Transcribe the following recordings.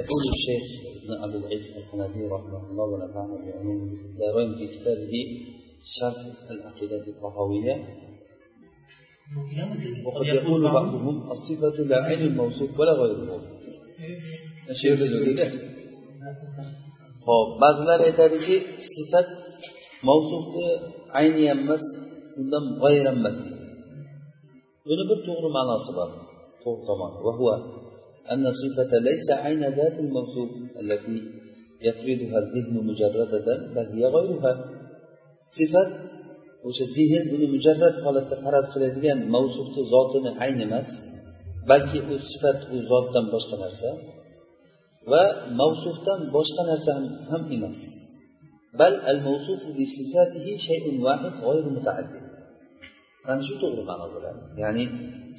يقول الشيخ ابن ابي العز الحنفي رحمه الله ونفعنا بعلوم الدارين في كتابه شرح العقيدة الطحاوية. وقد يقول بعضهم الصفة لا عين الموصوف ولا غيره ho'p ba'zilar aytadiki sifat mavsufni ayni ham emas undan g'oyir ham emas buni bir to'g'ri ma'nosi bor to'g'ri أن الصفة ليس عين ذات الموصوف التي يفرضها الذهن مجردة بل هي غيرها. صفة وش الذهن بنو مجرد قال التفرز خلاليا موصوف ذاتنا عين مس بل كي الصفة ذات تم بشق نرسا وموصوف تم بشق نرسا هم إمس بل الموصوف بصفاته شيء واحد غير متعدد. Mana shu to'g'ri ma'no bo'ladi. Ya'ni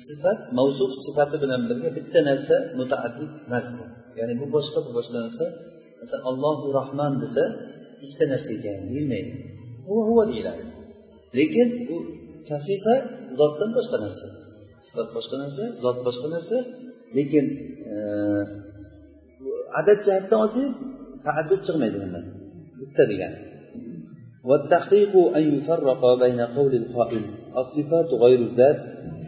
sifat mavsuf sifati bilan birga bitta narsa mutaaddid emas ya'ni bu boshqa bu boshqa narsa. Masalan allohu rahman desa ikkita narsa ekan deyilmaydi. Huva deyiladi. Lekin u kasifa zotdan boshqa narsa. Sifat boshqa narsa zot boshqa narsa. Lekin e, adad jihatdan olsangiz taaddud chiqmaydi bundan. Bitta degani. والتحقيق أن يفرق بين قول القائل الصفات غير الذات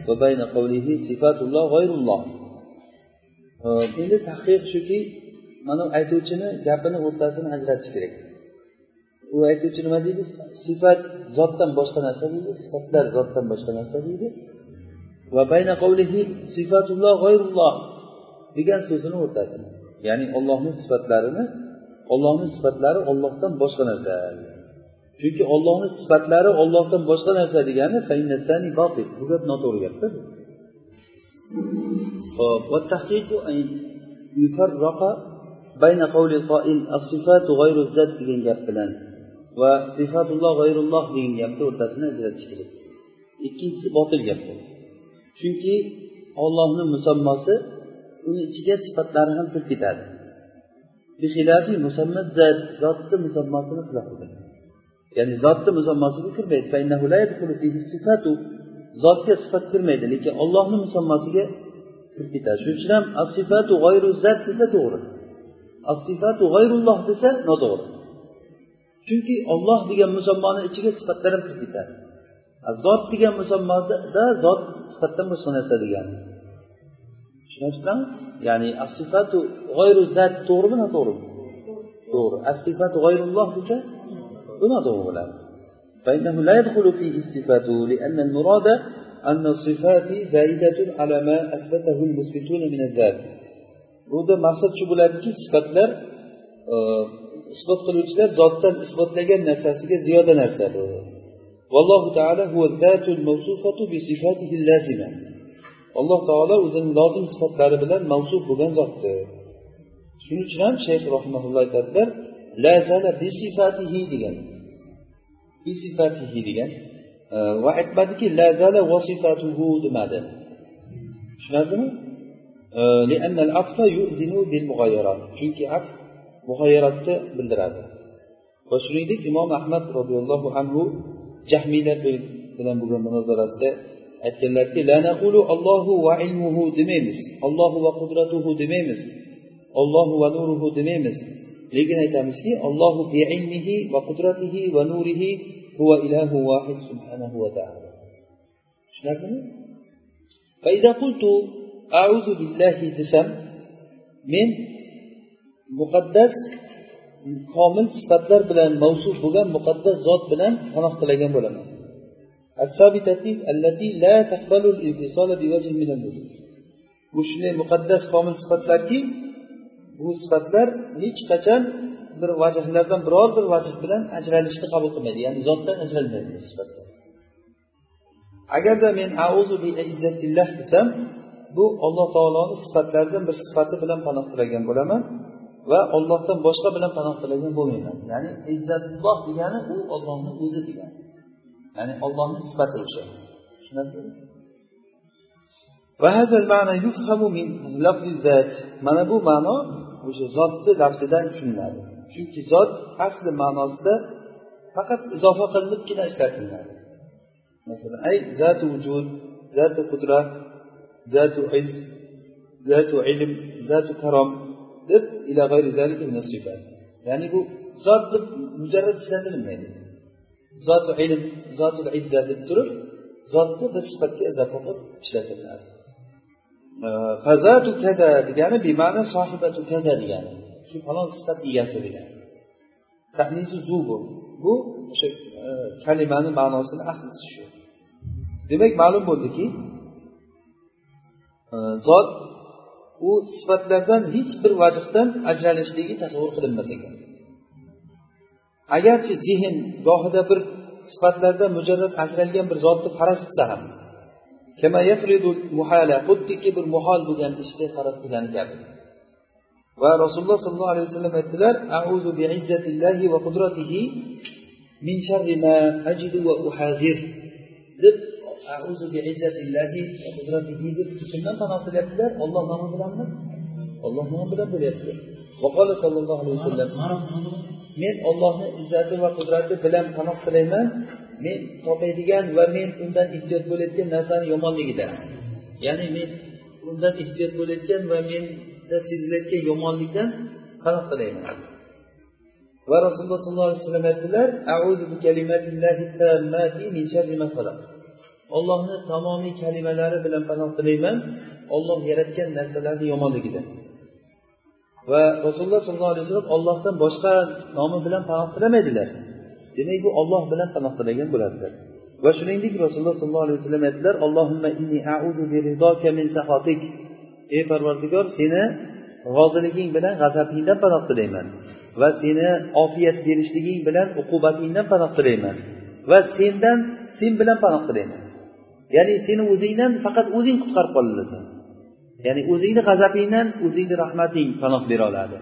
وبين قوله صفات الله غير الله endi tahqiq shuki mana aytuvchini gapini o'rtasini ajratish kerak u aytuvchi nima deydi sifat zotdan boshqa narsa deydi sifatlar zotdan boshqa narsa deydi va bayna qavlihi sifatulloh g'oyrulloh degan so'zini o'rtasini ya'ni ollohni sifatlarini ollohni sifatlari ollohdan boshqa narsa Chunki ollohni sifatlari ollohdan boshqa narsa degani bu gap noto'g'ri gapda qoil degan gap bilan va sifatulloh g'ayrulloh degan gapni o'rtasini ajratish kerak. Ikkinchisi botil gap bu. Chunki ollohni musammosi uni ichiga sifatlari ham kirib ketadi. Zotni musammosini xilof qiladi ya'ni zotni musammosiga kirmaydi zotga sifat kirmaydi lekin ollohni musammosiga kirib ketadi shuning uchun ham asifatu g'oyru zat desa to'g'ri asifatu g'oyrulloh desa noto'g'ri chunki olloh degan musammoni ichiga sifatlar ham kirib ketadi zot degan musammoda zot sifatdan boshqa narsa degani tushunyapsizlarmi ya'ni? Asifatu g'oyru zat to'g'rimi noto'g'rimi to'g'ri asifatu g'oyrulloh desa bu noto'g'ri bo'ladi فإنه لا يدخل فيه الصفات لأن المراد أن الصفات زائدة على ما أثبته المثبتون من الذات bunda maqsad shu bo'ladiki sifatlar isbot qiluvchilar zotdan isbotlagan narsasiga ziyoda narsa bu vallohu taolo alloh taolo o'zini lozim sifatlari bilan mavsuf bo'lgan zotdir shuning uchun ham shayx rahimaulloh aytadilar lazala bisifatihi degan. Bisifatihi degan. Va aytmadiki lazala vasifatuhu demadi. Tushunarlimi? Chunki af mug'ayyaratni bildiradi. Va shuningdek imom ahmad roziyallohu anhu jahmiylar bilan bo'lgan munozarasida aytganlarki la naqulu allohu va ilmuhu demaymiz. Allohu va qudratuhu demaymiz. Allohu va nuruhu demaymiz. Lekin aytamizki allohu bi ilmihi va qudratihi va nurihi huva ilahu vahid subhanahu va taala tushunarlimi auzu billahi desam men muqaddas komil sifatlar bilan mavsuf bo'lgan muqaddas zot bilan panoh tilagan bo'laman bu shunday muqaddas komil sifatlarki bu sifatlar hech qachon bir vajhlardan biror bir vajh bilan ajralishni qabul qilmaydi. Ya'ni zotdan ajralmaydi bu sifatlar. Agarda men auzu bi izzatillah desam bu alloh taoloni sifatlaridan bir sifati bilan panoh tilagan bo'laman va ollohdan boshqa bilan panoh tilagan bo'lmayman. Ya'ni izzatulloh degani u ollohni o'zi degani. Ya'ni ollohni sifati o'sha. Mana bu ma'no o'sha zotni lafzidan tushuniladi. Chunki zot asli ma'nosida faqat izofa qilinibgina ishlatiladi. Masalan ay zatu vujud zatu qudrat zatu iz zatu ilm zatu karom deb ila ya'ni bu zot deb mujarrad ishlatilmaydi. Zoti ilm zotil izza deb turib zotni bir sifatga izofa qilib ishlatiladi. Fazatu kada degani bema'ni sohibatu kada degani. Shu falon sifat egasi degani tahnisi zu bu. Bu o'sha e, kalimani ma'nosini aslisi shu. Demak ma'lum bo'ldiki e, zot u sifatlardan hech bir vajhdan ajralishligi tasavvur qilinmas ekan. Agarchi zehn gohida bir sifatlardan mujarrad ajralgan bir zotni faraz qilsa ham xuddiki bir muhol bo'lgan ishni faraz qilgani kabi va rasululloh sollallohu alayhi vasallam aytdilar auzu bi izzatillahi va qudratihi min sharri ma ajidu va uhadir deb auzu bi izzatillahi va qudratihi deb kimdan panoh tilayaptilar olloh nomi bilanmi olloh nomi bilan bo'lyapti vaqola sollallohu alayhi vasallam men ollohni izzati va qudrati bilan panoh tilayman men topadigan va men undan ehtiyot bo'layotgan narsani yomonligidan ya'ni men undan ehtiyot bo'layotgan va menda sezilayotgan yomonlikdan panoh tilayman va rasululloh sollallohu alayhi vasallam aytdilar ollohni tamomiy kalimalari bilan panoh tilayman. Olloh yaratgan narsalarni yomonligidan va rasululloh sollallohu alayhi vasallam ollohdan boshqa nomi bilan panoh tilamaydilar. Demak bu olloh bilan panoh tilagan bo'ladilar. Va shuningdek rasululloh sollallohu alayhi vasallam aytdilar allohimma inni a'udu min sahotik ey parvardigor seni roziliging bilan g'azabingdan panoh tilayman. Va seni ofiyat berishliging bilan uqubatingdan panoh tilayman. Va sendan sen bilan panoh tilayman. Ya'ni seni o'zingdan faqat o'zing qutqarib qolasan ya'ni o'zingni g'azabingdan o'zingni rahmating panoh bera oladi.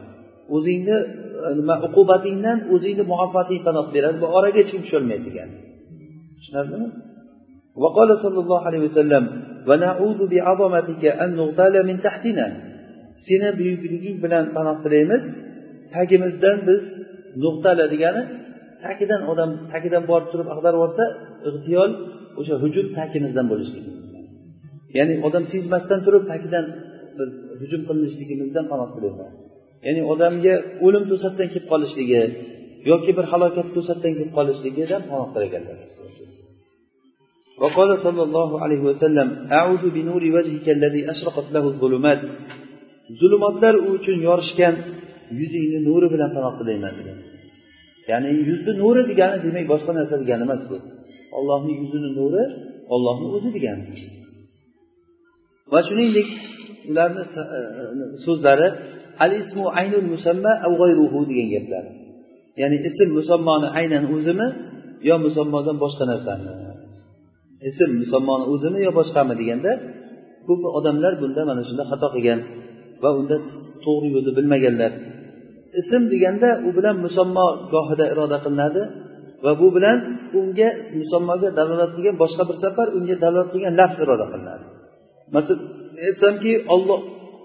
O'zingni nima uqubatingdan o'zingni muhabbating panoh beradi bu oraga hech kim tusholmaydi degani tushunarlimi وقال صلى الله عليه وسلم ونعوذ بعظمتك أن نغتال من تحتنا seni buyukliging bilan panoh tilaymiz tagimizdan biz nuqtala degani tagidan odam tagidan borib turib ag'darib yuborsa ig'tiyol o'sha hujum tagimizdan bo'lishligi ya'ni odam sezmasdan turib tagidan bir hujum qilinishligimizdan panoh tilayman ya'ni odamga o'lim to'satdan kelib qolishligi yoki bir halokat to'satdan kelib qolishligidan panoh tilaganlar وقال صلى الله عليه وسلم أعوذ بنور وجهك الذي أشرقت له الظلمات zulumotlar u uchun yorishgan yuzingni nuri bilan panoh tilayman degan ya'ni yuzni nuri degani demak boshqa narsa degani emas bu ollohni yuzini nuri ollohni o'zi degani va shuningdek ularni e, so'zlari al ismu aynul musamma g'ayruhu degan gaplar. Ya'ni ism musammoni aynan o'zimi yo musammodan boshqa narsami? Ism musammoni o'zimi yo boshqami deganda ko'p odamlar bunda mana shunda xato qilgan va unda to'g'ri yo'lni bilmaganlar. Ism deganda u bilan musammo gohida iroda qilinadi va bu bilan unga musammoga dalolat qilgan boshqa bir safar unga dalolat qilgan lafz iroda qilinadi. Masalan aytsamki olloh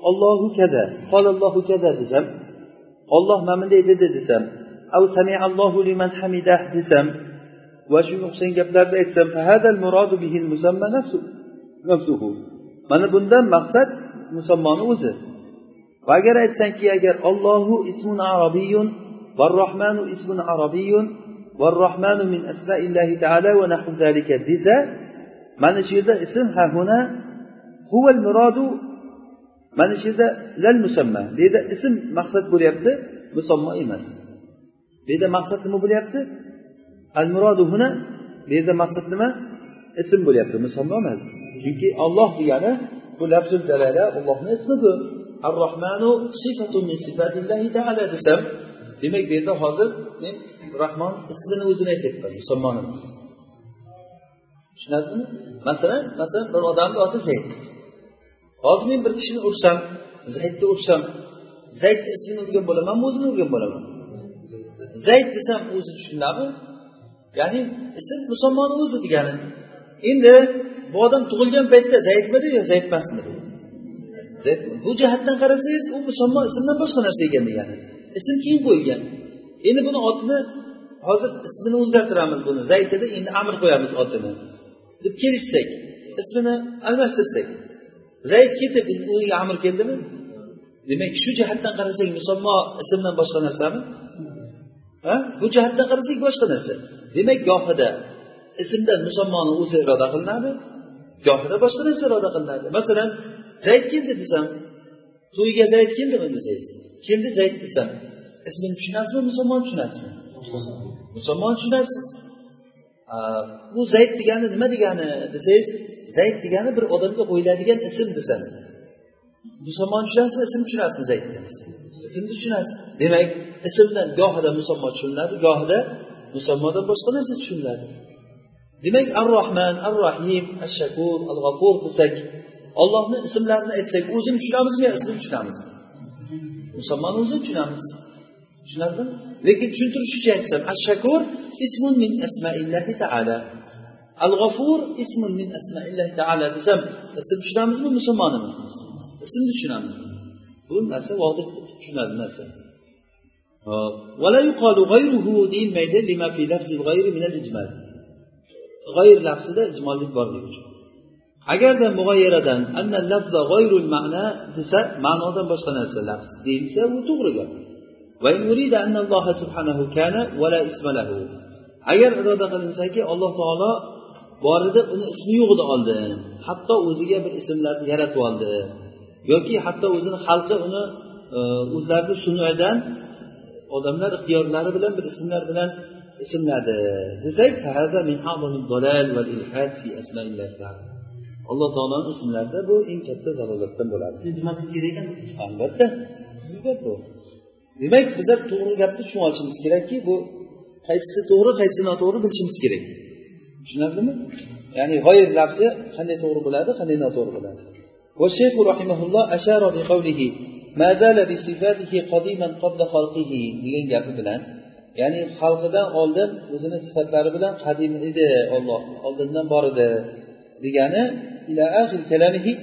ollohu kada qolallohu kada desam olloh mana bunday dedi desam av samiallohu liman hamidah desam va shunga o'xshagan gaplarni aytsam murodu bihil musamma nafsuhu. Mana bundan maqsad musammoni o'zi. Va agar aytsanki agar ollohu ismun arabiyun rohmanu ismun arabiyun rohmanu min asmaillahi taala va nahu zalika desa mana shu yerda ism ha huna huval murodu mana shu yerda lal musamma. Bu yerda ism maqsad bo'lyapti musammo emas. Bu yerda maqsad nima bo'lyapti? Al murodu huna bu yerda maqsad nima? Ism bo'lyapti musammo emas. Chunki olloh degani bu lafzul jalala ollohni ismi bu ar rohmanu sifatun min sifatillahi taala desam demak bu yerda hozir men rahmon ismini o'zini aytyapman musammon emas tushunarlimi? Masalan masalan bir odamni oti zayd hozir men bir kishini ursam zaydni ursam zaydni ismini urgan bo'lamanmi o'zini urgan bo'laman. Zayd desam o'zi tushunadimi? Ya'ni ism musulmonni o'zi degani. Endi bu odam tug'ilgan paytda zaydmidi yo zayd emasmidi bu jihatdan qarasangiz u musammo ismdan boshqa narsa ekan degani. Ism keyin qo'yilgan. Endi buni otini hozir ismini o'zgartiramiz buni. Zayd edi endi amr qo'yamiz otini. Deb kelishsak ismini almashtirsak. Zayd ketib o'ziga amr keldimi? Demak shu jihatdan qarasak musammo ismdan boshqa narsami? Ha? Bu jihatdan qarasak boshqa narsa. Demak gohida ismda musammoni o'zi iroda qilinadi gohida boshqa narsa iroda qilinadi. Masalan zayd keldi desam to'yga zayd keldimi? desangiz keldi zayd desam ismini tushunasizmi musulmon tushunasizmi? Musulmon tushunasiz. Bu zayd degani nima degani? desangiz zayd degani bir odamga qo'yiladigan ism desam musulmon tushunasizmi ism tushunasizmi zaydni ismni tushunasiz. Demak ismdan gohida musammo tushuniladi gohida musammodan boshqa narsa tushuniladi. Demak ar rohman ar rohim ash shakur al g'afur desak ollohni ismlarini aytsak o'zini tushunamizmi yo ismini tushunamizmi musulmonni o'zini tushunamiz. Tushunarlimi? Lekin tushuntirish uchun aytsam ash shakur ismun min asmaillahi taala. al g'afur ismun min asmaillahi taala desam ism tushunamizmi musulmonimi ismni tushunamiz bu narsa vodih tushunadi narsa ولا يقال غيره deyilmaydi لما في لفظ الغير من الإجمال غير lafzida ijmollik borligi uchun agarda mug'ayyaradan anna lafza g'oyrul ma'na desa ma'nodan boshqa narsa lafz deyilsa u to'g'ri gap agar iroda qilinsaki alloh taolo bor edi uni ismi yo'q edi oldin hatto o'ziga bir ismlarni yaratib oldi. Yoki hatto o'zini xalqi uni e, o'zlarini sunuidan odamlar ixtiyorlari bilan bir ismlar bilan ismladi. Desak alloh taoloni ismlarida bu eng katta zalolatdan bo'ladi. Albatta. Bu. Demak bizlar to'g'ri gapni tushunib olishimiz kerakki bu qaysisi to'g'ri qaysisi noto'g'ri bilishimiz kerak tushunarlimi ya'ni g'oyir lafzi qanday to'g'ri bo'ladi qanday noto'g'ri bo'ladi والشيخ رحمه الله أشار بقوله ما زال بصفاته قديما قبل خلقه degan gapi bilan ya'ni xalqidan oldin o'zini sifatlari bilan qadim edi olloh oldindan bor edi degani ila axir kalamihi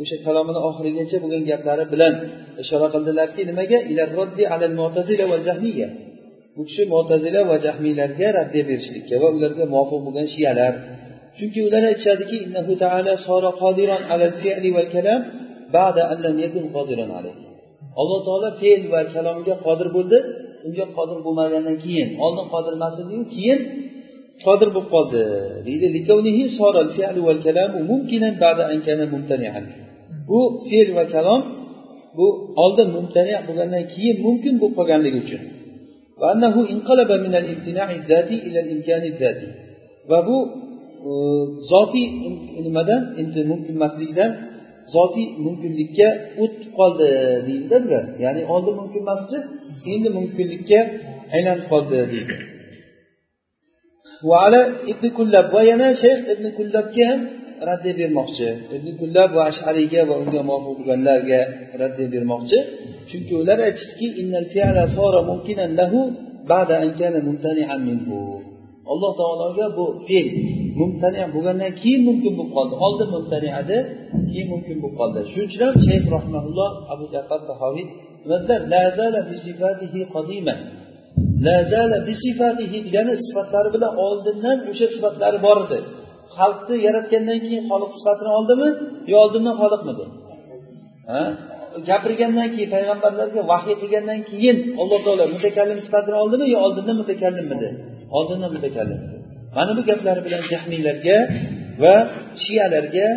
o'sha kalomini oxirigacha bo'lgan gaplari bilan ishora qildilarki nimaga alal mu'tazila va jahmiya bu kishi mo'tazila va jahmiylarga raddiya berishlikka va ularga muvofiq bo'lgan shiyalar chunki ular aytishadiki innahu taala sora qodiran alal fi'li val kalam ba'da an lam yakun qodiran alayhi alloh taolo fe'l va kalomga qodir bo'ldi. Unga qodir bo'lmagandan keyin oldin qodir emas ediyu keyin qodir bo'lib qoldi. Deydi bu fe'l va kalom bu oldin mumtani bo'lgandan keyin mumkin bo'lib qolganligi uchun. Va bu e, zotiy nimadan endi mumkin emasligidan zotiy mumkinlikka o'tib qoldi deydida bular. Ya'ni oldin mumkin emasdi endi mumkinlikka aylanib qoldi deydi. Va yana shayx ibn kullabga ham raddiya bermoqchi. Ibn kullab va ashariyga va unga muvofiq bo'lganlarga raddiya bermoqchi. Chunki ular aytishdiki alloh taologa bu fe'l mumtani bo'lgandan keyin mumkin bo'lib qoldi. Oldin mumtani edi keyin mumkin bo'lib qoldi. Shuning uchun ham shayx rahmaulloh abu jafar tahoviy degani sifatlari bilan oldindan o'sha sifatlari bor edi xalqni yaratgandan keyin xoliq sifatini oldimi yo oldindan xoliqmidi? Gapirgandan keyin payg'ambarlarga vahiy qilgandan keyin alloh taolo mutakallim sifatini oldimi yo oldindan mutakallimmidi? Oldindan mutakallim. Mana bu gaplari bilan jahmiylarga va shiyalarga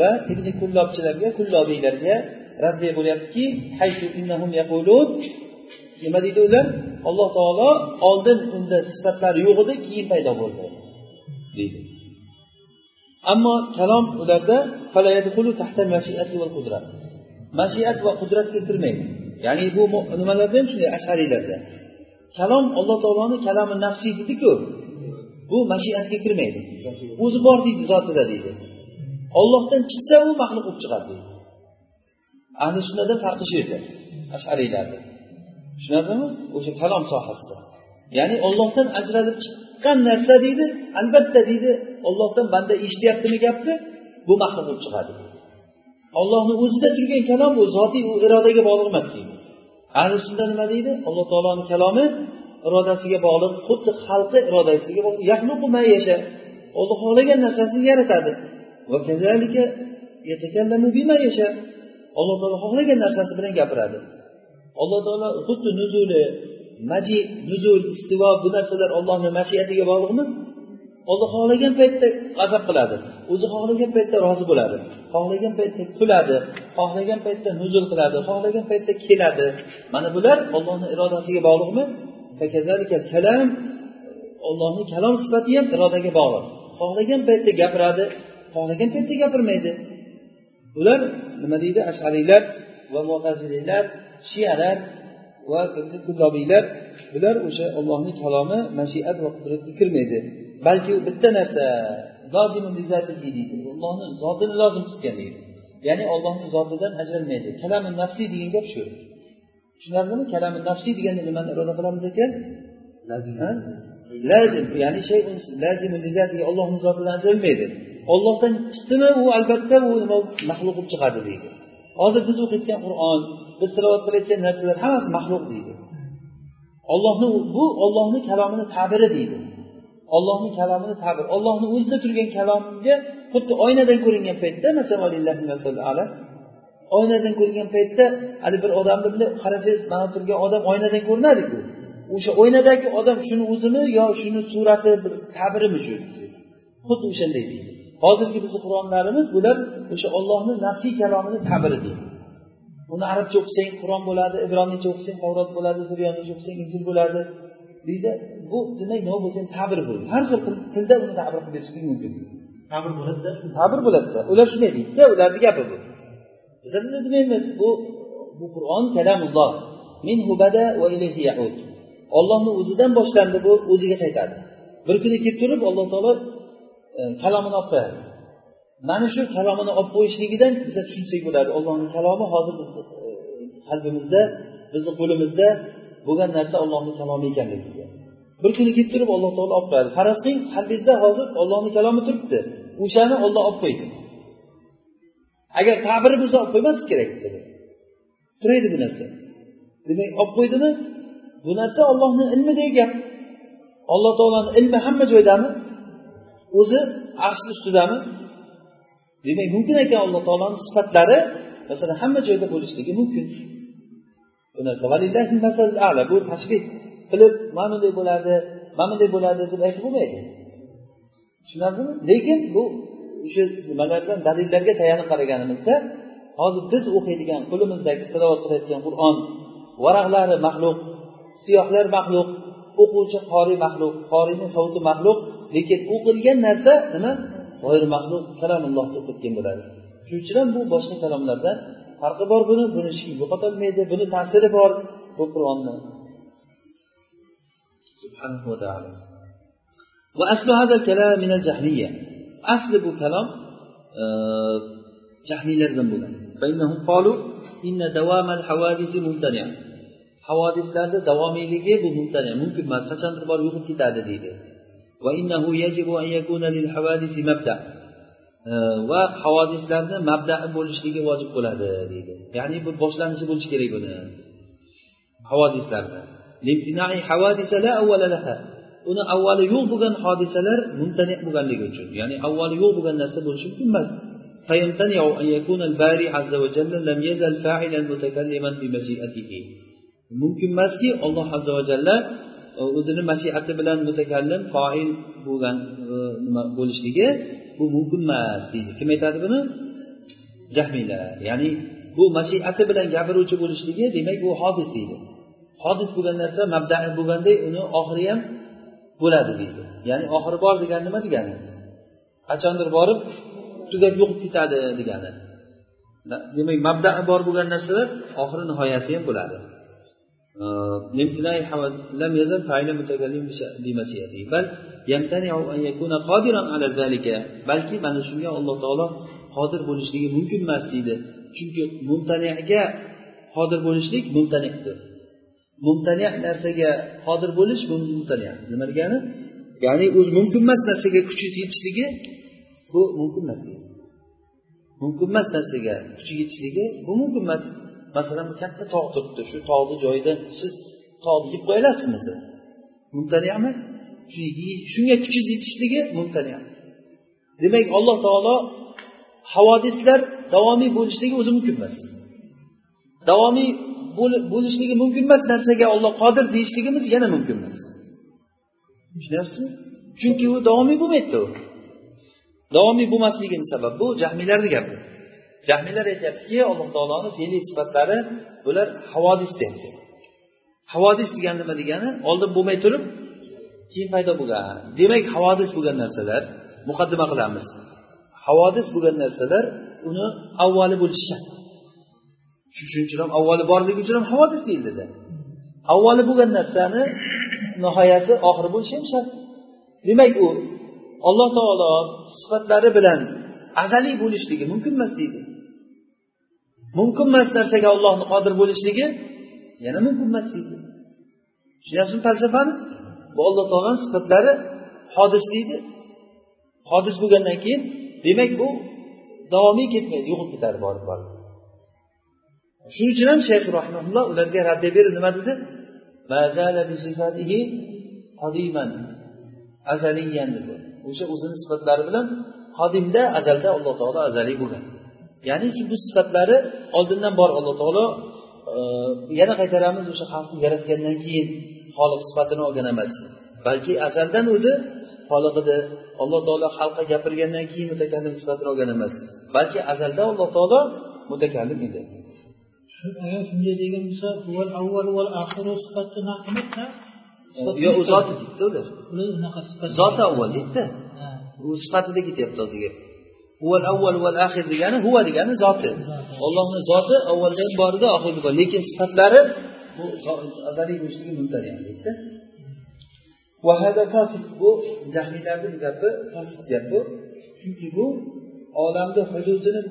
va ibn kullobchilarga kullobiylarga raddiya bo'lyaptiki nima deydi ular? Alloh taolo oldin unda sifatlari yo'q edi keyin paydo bo'ldi deydi. Ammo kalom ularda mashiat va qudratga kirmaydi ya'ni bu nimalarda ham shunday ashariylarda. Kalom alloh taoloni kalami nafsiy dediku bu mashiatga kirmaydi o'zi bor deydi zotida deydi. Ollohdan chiqsa u maxluq bo'lib chiqadi deydi. Ahli sunnada farqi shu yerda ashariylarni tushunarlimi? O'sha kalom sohasida. Ya'ni ollohdan ajralib chiqqan narsa deydi albatta deydi ollohdan banda eshityaptimi gapni? Bu mahrum bo'lib chiqadi. Ollohni o'zida turgan kalom bu zotiy u irodaga bog'liq emas deydi. Ahli sunna nima deydi? Alloh taoloni kalomi irodasiga bog'liq xuddi xalqi irodasiga bog'liq. Yasha. Olloh xohlagan narsasini yaratadi. Alloh taolo xohlagan narsasi bilan gapiradi. Alloh taolo xuddi nuzuli maji nuzul istivo bu narsalar ollohni masiyatiga bog'liqmi? Olloh xohlagan paytda g'azab qiladi. O'zi xohlagan paytda rozi bo'ladi. Xohlagan paytda kuladi. Xohlagan paytda nuzul qiladi. Xohlagan paytda keladi. Mana bular ollohni irodasiga bog'liqmi? Kalam. Ollohni kalom sifati ham irodaga bog'liq. Xohlagan paytda gapiradi xohlagan paytda gapirmaydi. Bular nima deydi? Ashariylar va mutaziliylar shiyalar va kullobiylar bular o'sha ollohni kalomi mashiat va qudratga kirmaydi. Balki u bitta narsa deydi. Ollohni zotini lozim tutgan deydi. Ya'ni ollohni zotidan ajralmaydi. Kalami nafsiy degan gap shu. Tushunarlimi? Kalami nafsiy deganda nimani iroda qilamiz ekan? Lazim. Ya'ni shay ollohni zotidan ajralmaydi. Ollohdan chiqdimi? U albatta u nima maxluq bo'lib chiqadi deydi. Hozir biz o'qiyotgan qur'on biz tilovat qilayotgan narsalar hammasi maxluq deydi ollohni bu ollohni kalomini ta'biri deydi. Ollohni kalomini ta'bir. Ollohni o'zida turgan kalomga xuddi oynadan ko'ringan paytda masalan oynadan ko'rgan paytda haligi bir odamni bunday qarasangiz mana turgan odam oynadan ko'rinadiku. O'sha oynadagi odam shuni o'zimi yo shuni surati bir ta'birimi shu xuddi o'shanday deydi. Hozirgi bizni qur'onlarimiz bular o'sha ollohni nafsiy kalomini ta'biri deydi. Uni arabcha o'qisang qur'on bo'ladi ibroniycha o'qisang tavrot bo'ladi suryoniycha o'qisang injil bo'ladi. Deydi bu demak nima bo'lsa ta'bir bu har xil tilda uni ta'bir qilib berishlik mumkin. Ta'bir bo'ladida ta'bir bo'ladida. Ular shunday deydida ularni gapi bu. Bizlar bunday demaymiz bu bu qur'on kalamulloh. Minhu bada va ilayhi yaud. Ollohni o'zidan boshlandi bu o'ziga qaytadi. Bir kuni kelib turib alloh taolo e, kalomini olib qo'yadi mana shu kalomini olib qo'yishligidan biza tushunsak bo'ladi. Ollohni kalomi hozir bizni e, qalbimizda bizni qo'limizda bo'lgan narsa ollohni kalomi ekanligiga bir kuni kelib turib alloh taolo olib qo'yadi faraz qiling qalbingizda hozir ollohni kalomi turibdi. O'shani olloh olib qo'ydi. Agar ta'biri bo'lsa olib qo'ymaslik kerak turaydi bu narsa. Demak olib qo'ydimi? Bu narsa ollohni ilmidagi gap. Alloh taoloni ilmi hamma joydami? O'zi arshni ustidami? Demak mumkin ekan alloh taoloni sifatlari masalan hamma joyda bo'lishligi mumkin. Bu narsa bu tashbih qilib mana bunday bo'lardi mana bunday bo'lardi deb aytib bo'lmaydi. Tushunarlimi? Lekin bu o'sha nimalardan dalillarga tayanib qaraganimizda hozir biz o'qiydigan qo'limizdagi tilovat qilayotgan qur'on varaqlari maxluq siyohlar maxluq o'quvchi qoriy maxluq qoriyni sovuti maxluq lekin o'qilgan narsa nima? g'oyri maxluq kalamullohni o'qitgan bo'ladi shuning uchun ham bu boshqa kalomlardan farqi bor buni buni hech kim yo'qotolmaydi buni ta'siri bor bu qur'onni subhanahu va taolo وأصل هذا الكلام من الجهمية أصل bu kalom jahmiylardan bo'lgan فإنهم قالوا إن دوام الحوادث ممتنع havodislarni davomiyligi bu mumtani mumkin emas qachondir borib yo'qolib ketadi deydi va havodislarni mabdai bo'lishligi vojib bo'ladi deydi ya'ni bu boshlanishi bo'lishi kerak buni havodislarni uni avvali yo'q bo'lgan hodisalar mumtani bo'lganligi uchun ya'ni avvali yo'q bo'lgan narsa bo'lishi mumkin emas فيمتنع أن يكون الباري عز وجل لم يزل فاعلا متكلما بمشيئته mumkin emaski olloh azza va jalla e, o'zini mashiati bilan mutakallim foil bo'lgan nima bo'lishligi bu mumkin emas deydi. Kim aytadi buni? Jahmiylar. Ya'ni bu mashiati bilan gapiruvchi bo'lishligi demak u hodis deydi. Hodis bo'lgan narsa mabdai bo'lganday uni oxiri ham bo'ladi deydi. Ya'ni oxiri bor degani nima degani? Qachondir borib tugab yo'qib ketadi degani. Demak mabdai bor bo'lgan narsalar oxiri nihoyasi ham bo'ladi. لم يزل فاعلا متكلم بمشيئته بل يمتنع أن يكون قادرا على ذلك balki mana shunga alloh taolo qodir bo'lishligi mumkin emas deydi chunki mumtaniga qodir bo'lishlik mumtanidir mumtani narsaga qodir bo'lish bu mumtani nima degani ya'ni o'zi mumkin emas narsaga kuchi yetishligi bu mumkin emas deydi mumkin emas narsaga kuchi yetishligi bu mumkin emas masalan katta tog' turibdi. Shu tog'ni joyida siz tog'ni yeb qo'ya olasizmi siz? Mumtaniyami? Shunga kuchingiz yetishligi mumtaniya. Demak alloh taolo havodislar davomiy bo'lishligi o'zi mumkin emas. Davomiy bo'lishligi mumkin emas narsaga olloh qodir deyishligimiz yana mumkin emas. Tushunyapsizmi? Chunki u davomiy bo'lmaydida u. Davomiy bo'lmasligini sababi bu jahmiylarni gapi jahmiylar aytyaptiki alloh taoloni diniy sifatlari bular havodis deyapti havodis degani nima degani? Oldin bo'lmay turib keyin paydo bo'lgan. Demak havodis bo'lgan narsalar muqaddima qilamiz. Havodis bo'lgan narsalar uni avvali bo'lishi shart. Shuning uchun ham avvali borligi uchun ham havodis deyildida avvali bo'lgan narsani nihoyasi oxiri bo'lishi ham shart. Demak u alloh taolo sifatlari bilan azaliy bo'lishligi mumkin emas deydi. Mumkin emas narsaga ollohni qodir bo'lishligi yana mumkin emas tushunyapsizmi falsafani bu alloh taoloni sifatlari hodis deydi. Hodis bo'lgandan keyin demak bu davomiy ketmaydi yo'qolib ketadi borib borib shuning uchun ham shayx rahmaulloh ularga raddiya berib nima dedi? Azaliyan dedi. O'sha o'zini sifatlari bilan qodimda azalda alloh taolo azaliy bo'lgan. Ya'ni bu sifatlari oldindan bor alloh taolo e, yana qaytaramiz o'sha xalqni yaratgandan keyin xoliq sifatini olgan emas. Balki azaldan o'zi xoliq edi alloh taolo xalqqa gapirgandan keyin mutakallim sifatini olgan emas. Balki azalda alloh taolo mutakallim edi. Agar shunday degan bo'lsa avval val oxiru sifatni yo'q u zoti deydida ular. Unaqa sifat zoti avval deydida u sifatida ketyapti hozir gap huval avval val axir degani huva degani zoti. Ollohni zoti avvaldan bor edi oxirida bor lekin sifatlari bu azaliy bo'lishligi mumtaniy deydida bu jahmiylarni gapi fasiq gap bu. Chunki bu olamni hududini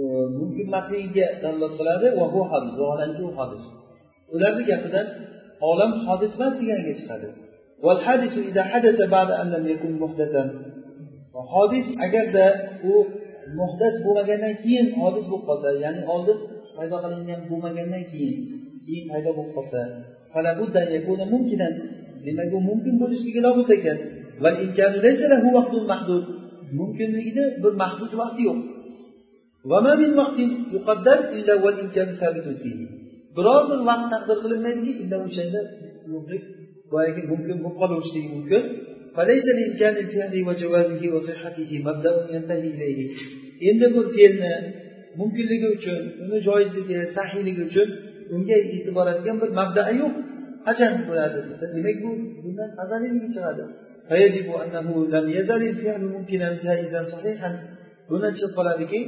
e, mumkin emasligiga dalolat qiladi va bu hadis u hadis. Ularni gapidan olam hodis emas deganiga chiqadi. Hodis agarda u muhdas bo'lmagandan keyin hodis bo'lib qolsa ya'ni oldin paydo qilingan bo'lmagandan keyin keyin paydo bo'lib qolsa demak u mumkin bo'lishligi lobud ekan. Mumkinligida bir mahdud vaqti yo'q. Biror bir vaqt taqdir qilinmaydiki illa o'shanda boyagi mumkin bo'lib qolaverishligi mumkin. Endi bir fe'lni mumkinligi uchun uni joizligi sahiyligi uchun unga yetib boradigan bir mabdai yo'q qachon bo'ladi desa demak bu bundan azaliyligi chiqadi bundan chiqib qoladiki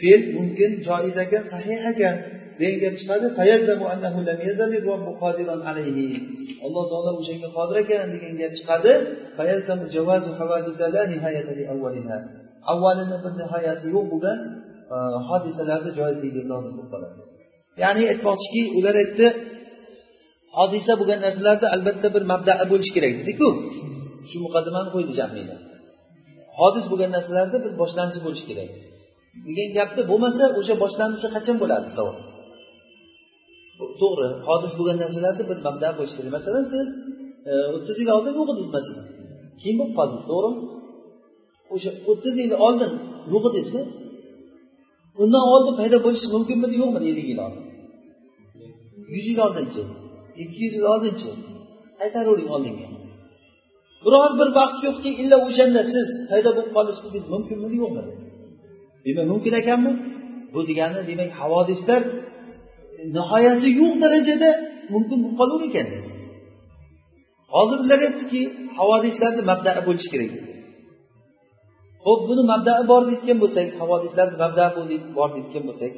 fe'l mumkin joiz ekan sahih ekan degan gap chiqadi? Alloh taolo o'shanga qodir ekan degan gap chiqadi. Avvalini bir nihoyasi yo'q bo'lgan e, hodisalarni joizligi lozim bo'lib qoladi. Ya'ni aytmoqchiki ular aytdi hodisa bo'lgan narsalarda albatta bir mabdai bo'lishi kerak dediku. Shu muqaddimani qo'ydi jahmiylar hodis bo'lgan narsalarda bir boshlanishi bo'lishi kerak. Degan gapni bo'lmasa o'sha boshlanishi qachon bo'ladi savol? To'g'ri. Hodis bo'lgan narsalarni bir mabda bo'lishi kerak. Masalan siz e, o'ttiz yil oldin yo'qidingiz masalan. Keyin bo'lib qoldingiz to'g'rimi o'sha o'ttiz yil oldin yo'q edingizmi undan oldin paydo bo'lishi mumkinmidi yo'qmidi ellik yil oldin? Yuz yil oldinchi. Ikki yuz yil oldinchi. Aytavering oldinga. Biror bir vaqt yo'qki illa o'shanda siz paydo bo'lib qolishligingiz mumkinmidi yo'qmidi demak mumkin ekanmi? Bu degani demak havodislar nihoyasi yo'q darajada mumkin bo'lib qolaver ekan hozir ular aytdiki havodislarni mabdai bo'lishi kerak dedi ho'p buni mabdai bor deyotgan bo'lsak havodislarni mabda bor deyotgan bo'lsak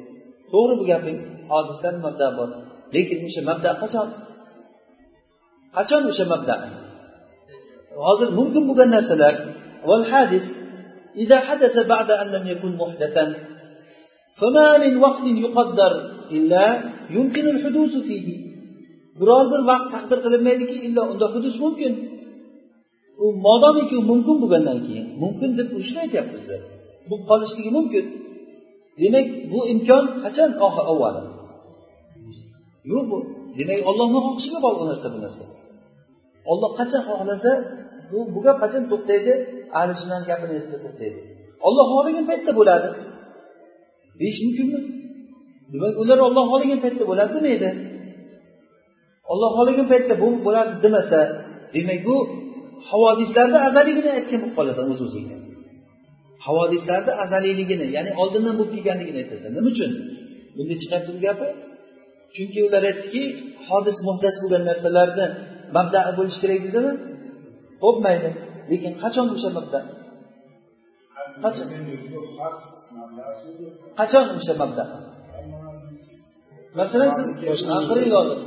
to'g'ri bu gaping hodislarni mabda bor lekin o'sha mabda qachon qachon o'sha mabda hozir mumkin bo'lgan narsalar hadis إذا حدث بعد أن لم يكن محدثا فما من وقت يقدر إلا يمكن الحدوث فيه biror bir vaqt taqdir qilinmaydiki illo unda hudus mumkin u modomiki u mumkin bo'lgandan keyin mumkin deb shuni aytyapmiz biz bo'lib qolishligi mumkin demak bu imkon qachon avvali yo'q bu demak ollohni xohishiga bog'liq narsa bu narsa olloh qachon xohlasa bu bu gap qachon to'xtaydi ahli sunnani gapini aytsa to'xtaydi olloh xohlagan paytda bo'ladi Deyish mumkinmi? Demak ular olloh xohlagan paytda bo'ladi demaydi olloh xohlagan paytda bu bo'ladi demasa demak bu havodislarni azalligini aytgan bo'lib qolasan o'z o'zingga havodislarni azaliyligini ya'ni oldindan bo'lib kelganligini aytasan. Nima uchun? Bunda chiqyapti bu gapi? Chunki ular aytdiki hodis muhdas bo'lgan narsalarni mabdai bo'lishi kerak dedimi? Ho'p mayli lekin qachon o'sha mabda? Qachon? Qachon o'sha mabda? Masalan siz qirq yil oldin.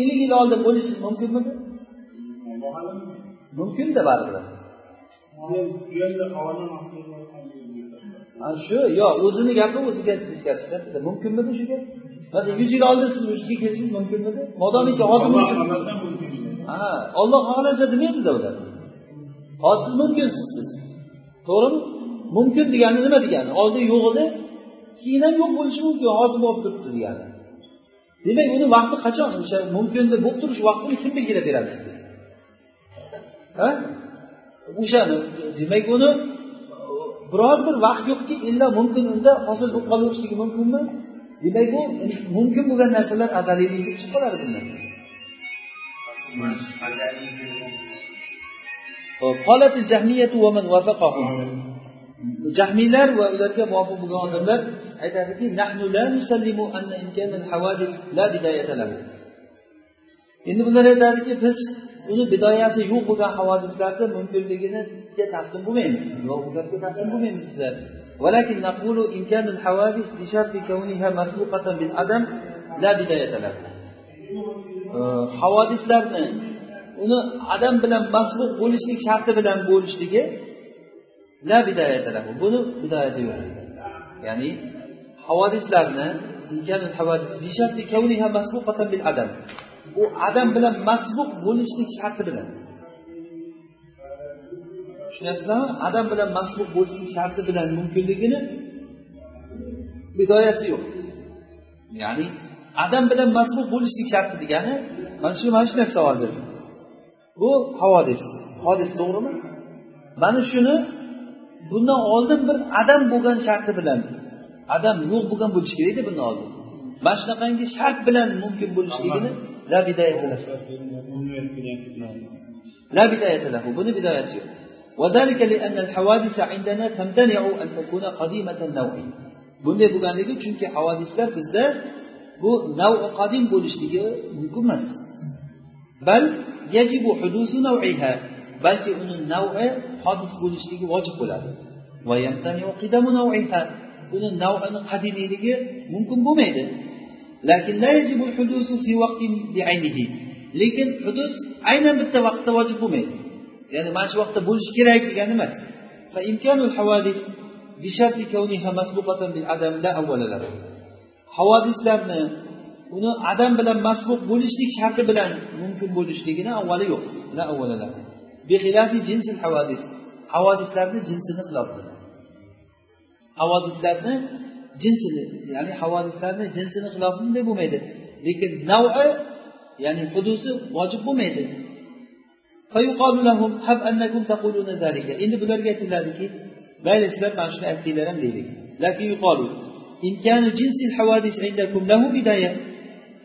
Ellik yil oldin bo'lishi mumkinmidi mumkinda baribir. Shu yo o'zini gapi o'ziga teskari chiqyaptida mumkinmidi shu gap? Masalan yuz yil oldin siz yerga kelishingiz mumkinmidi? Modomiki hozir mumkin. ha olloh xohlasa demaydida ular. Hozir siz mumkinsiz siz. To'g'rimi mumkin degani nima degani? Oldin yo'q edi keyin ham yo'q bo'lishi mumkin hozir bo'lib turibdi degani. Demak uni vaqti qachon o'sha mumkin deb bo'lib turish vaqtini kim belgilab beradi bizga? Ha? O'shani demak uni biror bir vaqt yo'qki illa mumkin unda hosil bo'lib qolaverishligi mumkinmi? Demak bu mumkin bo'lgan narsalar azaliylik deb chiqib qoladi bundan. Holat jahmiyatu va man vafaqahum jahmiylar va ularga muvofiq bo'lgan odamlar aytadiki nahnu la nusallimu anna imkan al hawadis la bidayata lahu endi bular aytadiki biz uni bidoyasi yo'q bo'lgan havodislarni mumkinligiga taslim bo'lmaymiz yo'q bu gapga taslim bo'lmaymiz bizlar ولكن نقول إمكان الحوادث بشرط كونها مسبوقة بالعدم لا بداية له havodislarni uni adam bilan masbuq bo'lishlik sharti bilan bo'lishligi la bidoyata lahu. Buni bidoyati yo'q ya'ni havodislarni u adam bilan masbuq bo'lishlik sharti bilan. Tushunyapsizlarmi? Adam bilan masbuq bo'lishlik sharti bilan mumkinligini bidoyasi yo'q. Ya'ni adam bilan masbuq bo'lishlik sharti degani mana shu mana shu narsa hozir. Bu havodis hodis to'g'rimi? Mana shuni bundan oldin bir adam bo'lgan sharti bilan adam yo'q bo'lgan bo'lishi kerakda bundan oldin mana shunaqangi shart bilan mumkin bo'lishligini la la lahu buni bidoyasi yo'q وذلك لأن الحوادث عندنا تمتنع أن تكون قديمة النوع bunday bo'lganligi chunki havodislar bizda bu nav qodim bo'lishligi mumkin emas bal yajibu hudusu naw'iha balki uni navi hodis bo'lishligi vojib bo'ladi. Uni navini qadimiyligi mumkin bo'lmaydi. Lekin hudus aynan bitta vaqtda vojib bo'lmaydi. Ya'ni mana shu vaqtda bo'lishi kerak degani emas. Havodislarni uni adam bilan masbuq bo'lishlik sharti bilan mumkin bo'lishligini avvali yo'q. Havodislarni jinsini xilofida havodislarni jinsini ya'ni havodislarni jinsini xilofi bunday bo'lmaydi lekin navi ya'ni hudusi vojib bo'lmaydi endi bularga aytiladiki mayli sizlar mana shuni aytdinglar ham deylik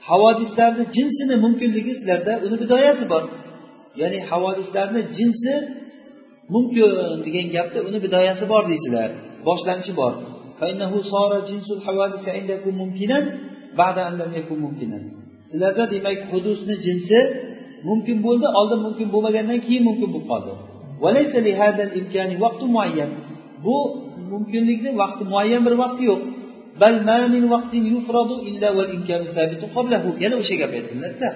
havodislarni jinsini mumkinligi sizlarda uni bidoyasi bor ya'ni havodislarni jinsi mumkin degan gapda uni bidoyasi bor deysizlar boshlanishi bor. Sizlarda demak hudusni jinsi mumkin bo'ldi oldin mumkin bo'lmagandan keyin mumkin bo'lib qoldi. Bu mumkinlikni vaqti muayyan bir vaqti yo'q. Yana o'sha gap aytildilarda